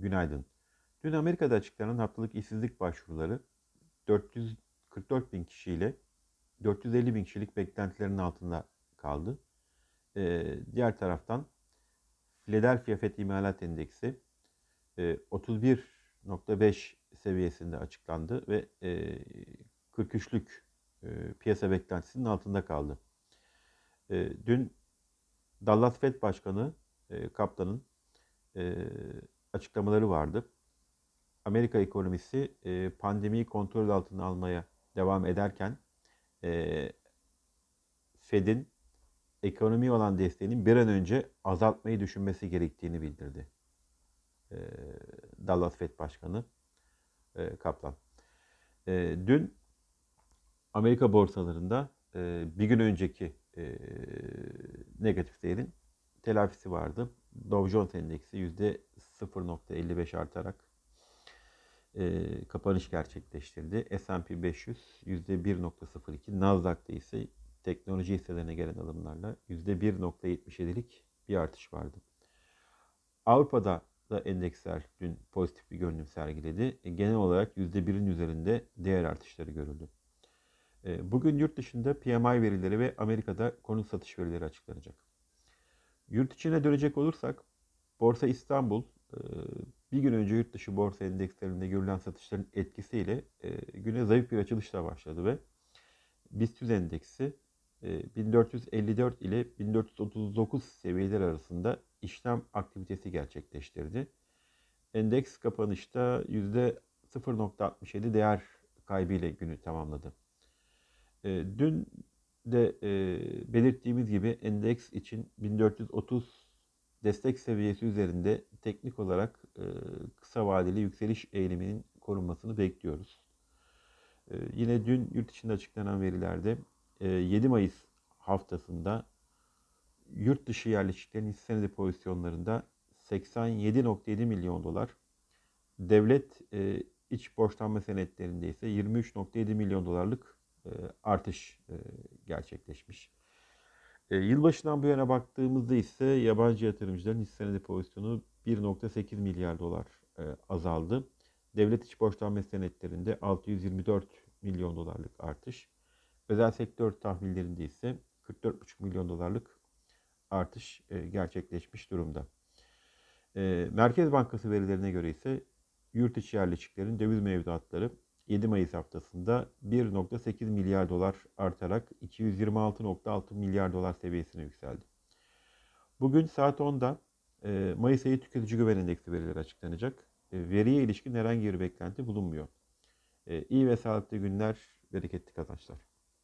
Günaydın. Dün Amerika'da açıklanan haftalık işsizlik başvuruları 444 bin kişiyle 450 bin kişilik beklentilerin altında kaldı. Ee, diğer taraftan Philadelphia FED İmalat Endeksi e, 31.5 seviyesinde açıklandı ve e, 43'lük e, piyasa beklentisinin altında kaldı. E, dün Dallas Fed Başkanı e, Kaplan'ın e, açıklamaları vardı. Amerika ekonomisi e, pandemiyi kontrol altına almaya devam ederken e, Fed'in ekonomi olan desteğinin bir an önce azaltmayı düşünmesi gerektiğini bildirdi. E, Dallas Fed Başkanı e, Kaplan. E, dün Amerika borsalarında e, bir gün önceki e, negatif değerin telafisi vardı. Dow Jones Endeksi %0.55 artarak e, kapanış gerçekleştirdi. S&P 500 %1.02, Nasdaq'ta ise teknoloji hisselerine gelen alımlarla %1.77'lik bir artış vardı. Avrupa'da da endeksler dün pozitif bir görünüm sergiledi. E, genel olarak %1'in üzerinde değer artışları görüldü. E, bugün yurt dışında PMI verileri ve Amerika'da konut satış verileri açıklanacak. Yurt içine dönecek olursak Borsa İstanbul bir gün önce yurt dışı borsa endekslerinde görülen satışların etkisiyle güne zayıf bir açılışla başladı ve BIST endeksi 1454 ile 1439 seviyeler arasında işlem aktivitesi gerçekleştirdi. Endeks kapanışta %0.67 değer kaybıyla günü tamamladı. Dün de belirttiğimiz gibi endeks için 1430 destek seviyesi üzerinde teknik olarak kısa vadeli yükseliş eğiliminin korunmasını bekliyoruz. Yine dün yurt içinde açıklanan verilerde 7 Mayıs haftasında yurt dışı yerleşiklerin hisse senedi pozisyonlarında 87.7 milyon dolar, devlet iç borçlanma senetlerinde ise 23.7 milyon dolarlık artış gerçekleşmiş. Yılbaşından bu yana baktığımızda ise yabancı yatırımcıların hisse senedi pozisyonu 1.8 milyar dolar azaldı. Devlet iç borçlanma senetlerinde 624 milyon dolarlık artış. Özel sektör tahvillerinde ise 44,5 milyon dolarlık artış gerçekleşmiş durumda. Merkez Bankası verilerine göre ise yurt içi yerleşiklerin döviz mevduatları 7 Mayıs haftasında 1.8 milyar dolar artarak 226.6 milyar dolar seviyesine yükseldi. Bugün saat 10'da Mayıs ayı tüketici güven endeksi verileri açıklanacak. Veriye ilişkin herhangi bir beklenti bulunmuyor. İyi ve sağlıklı günler, bereketli kazançlar.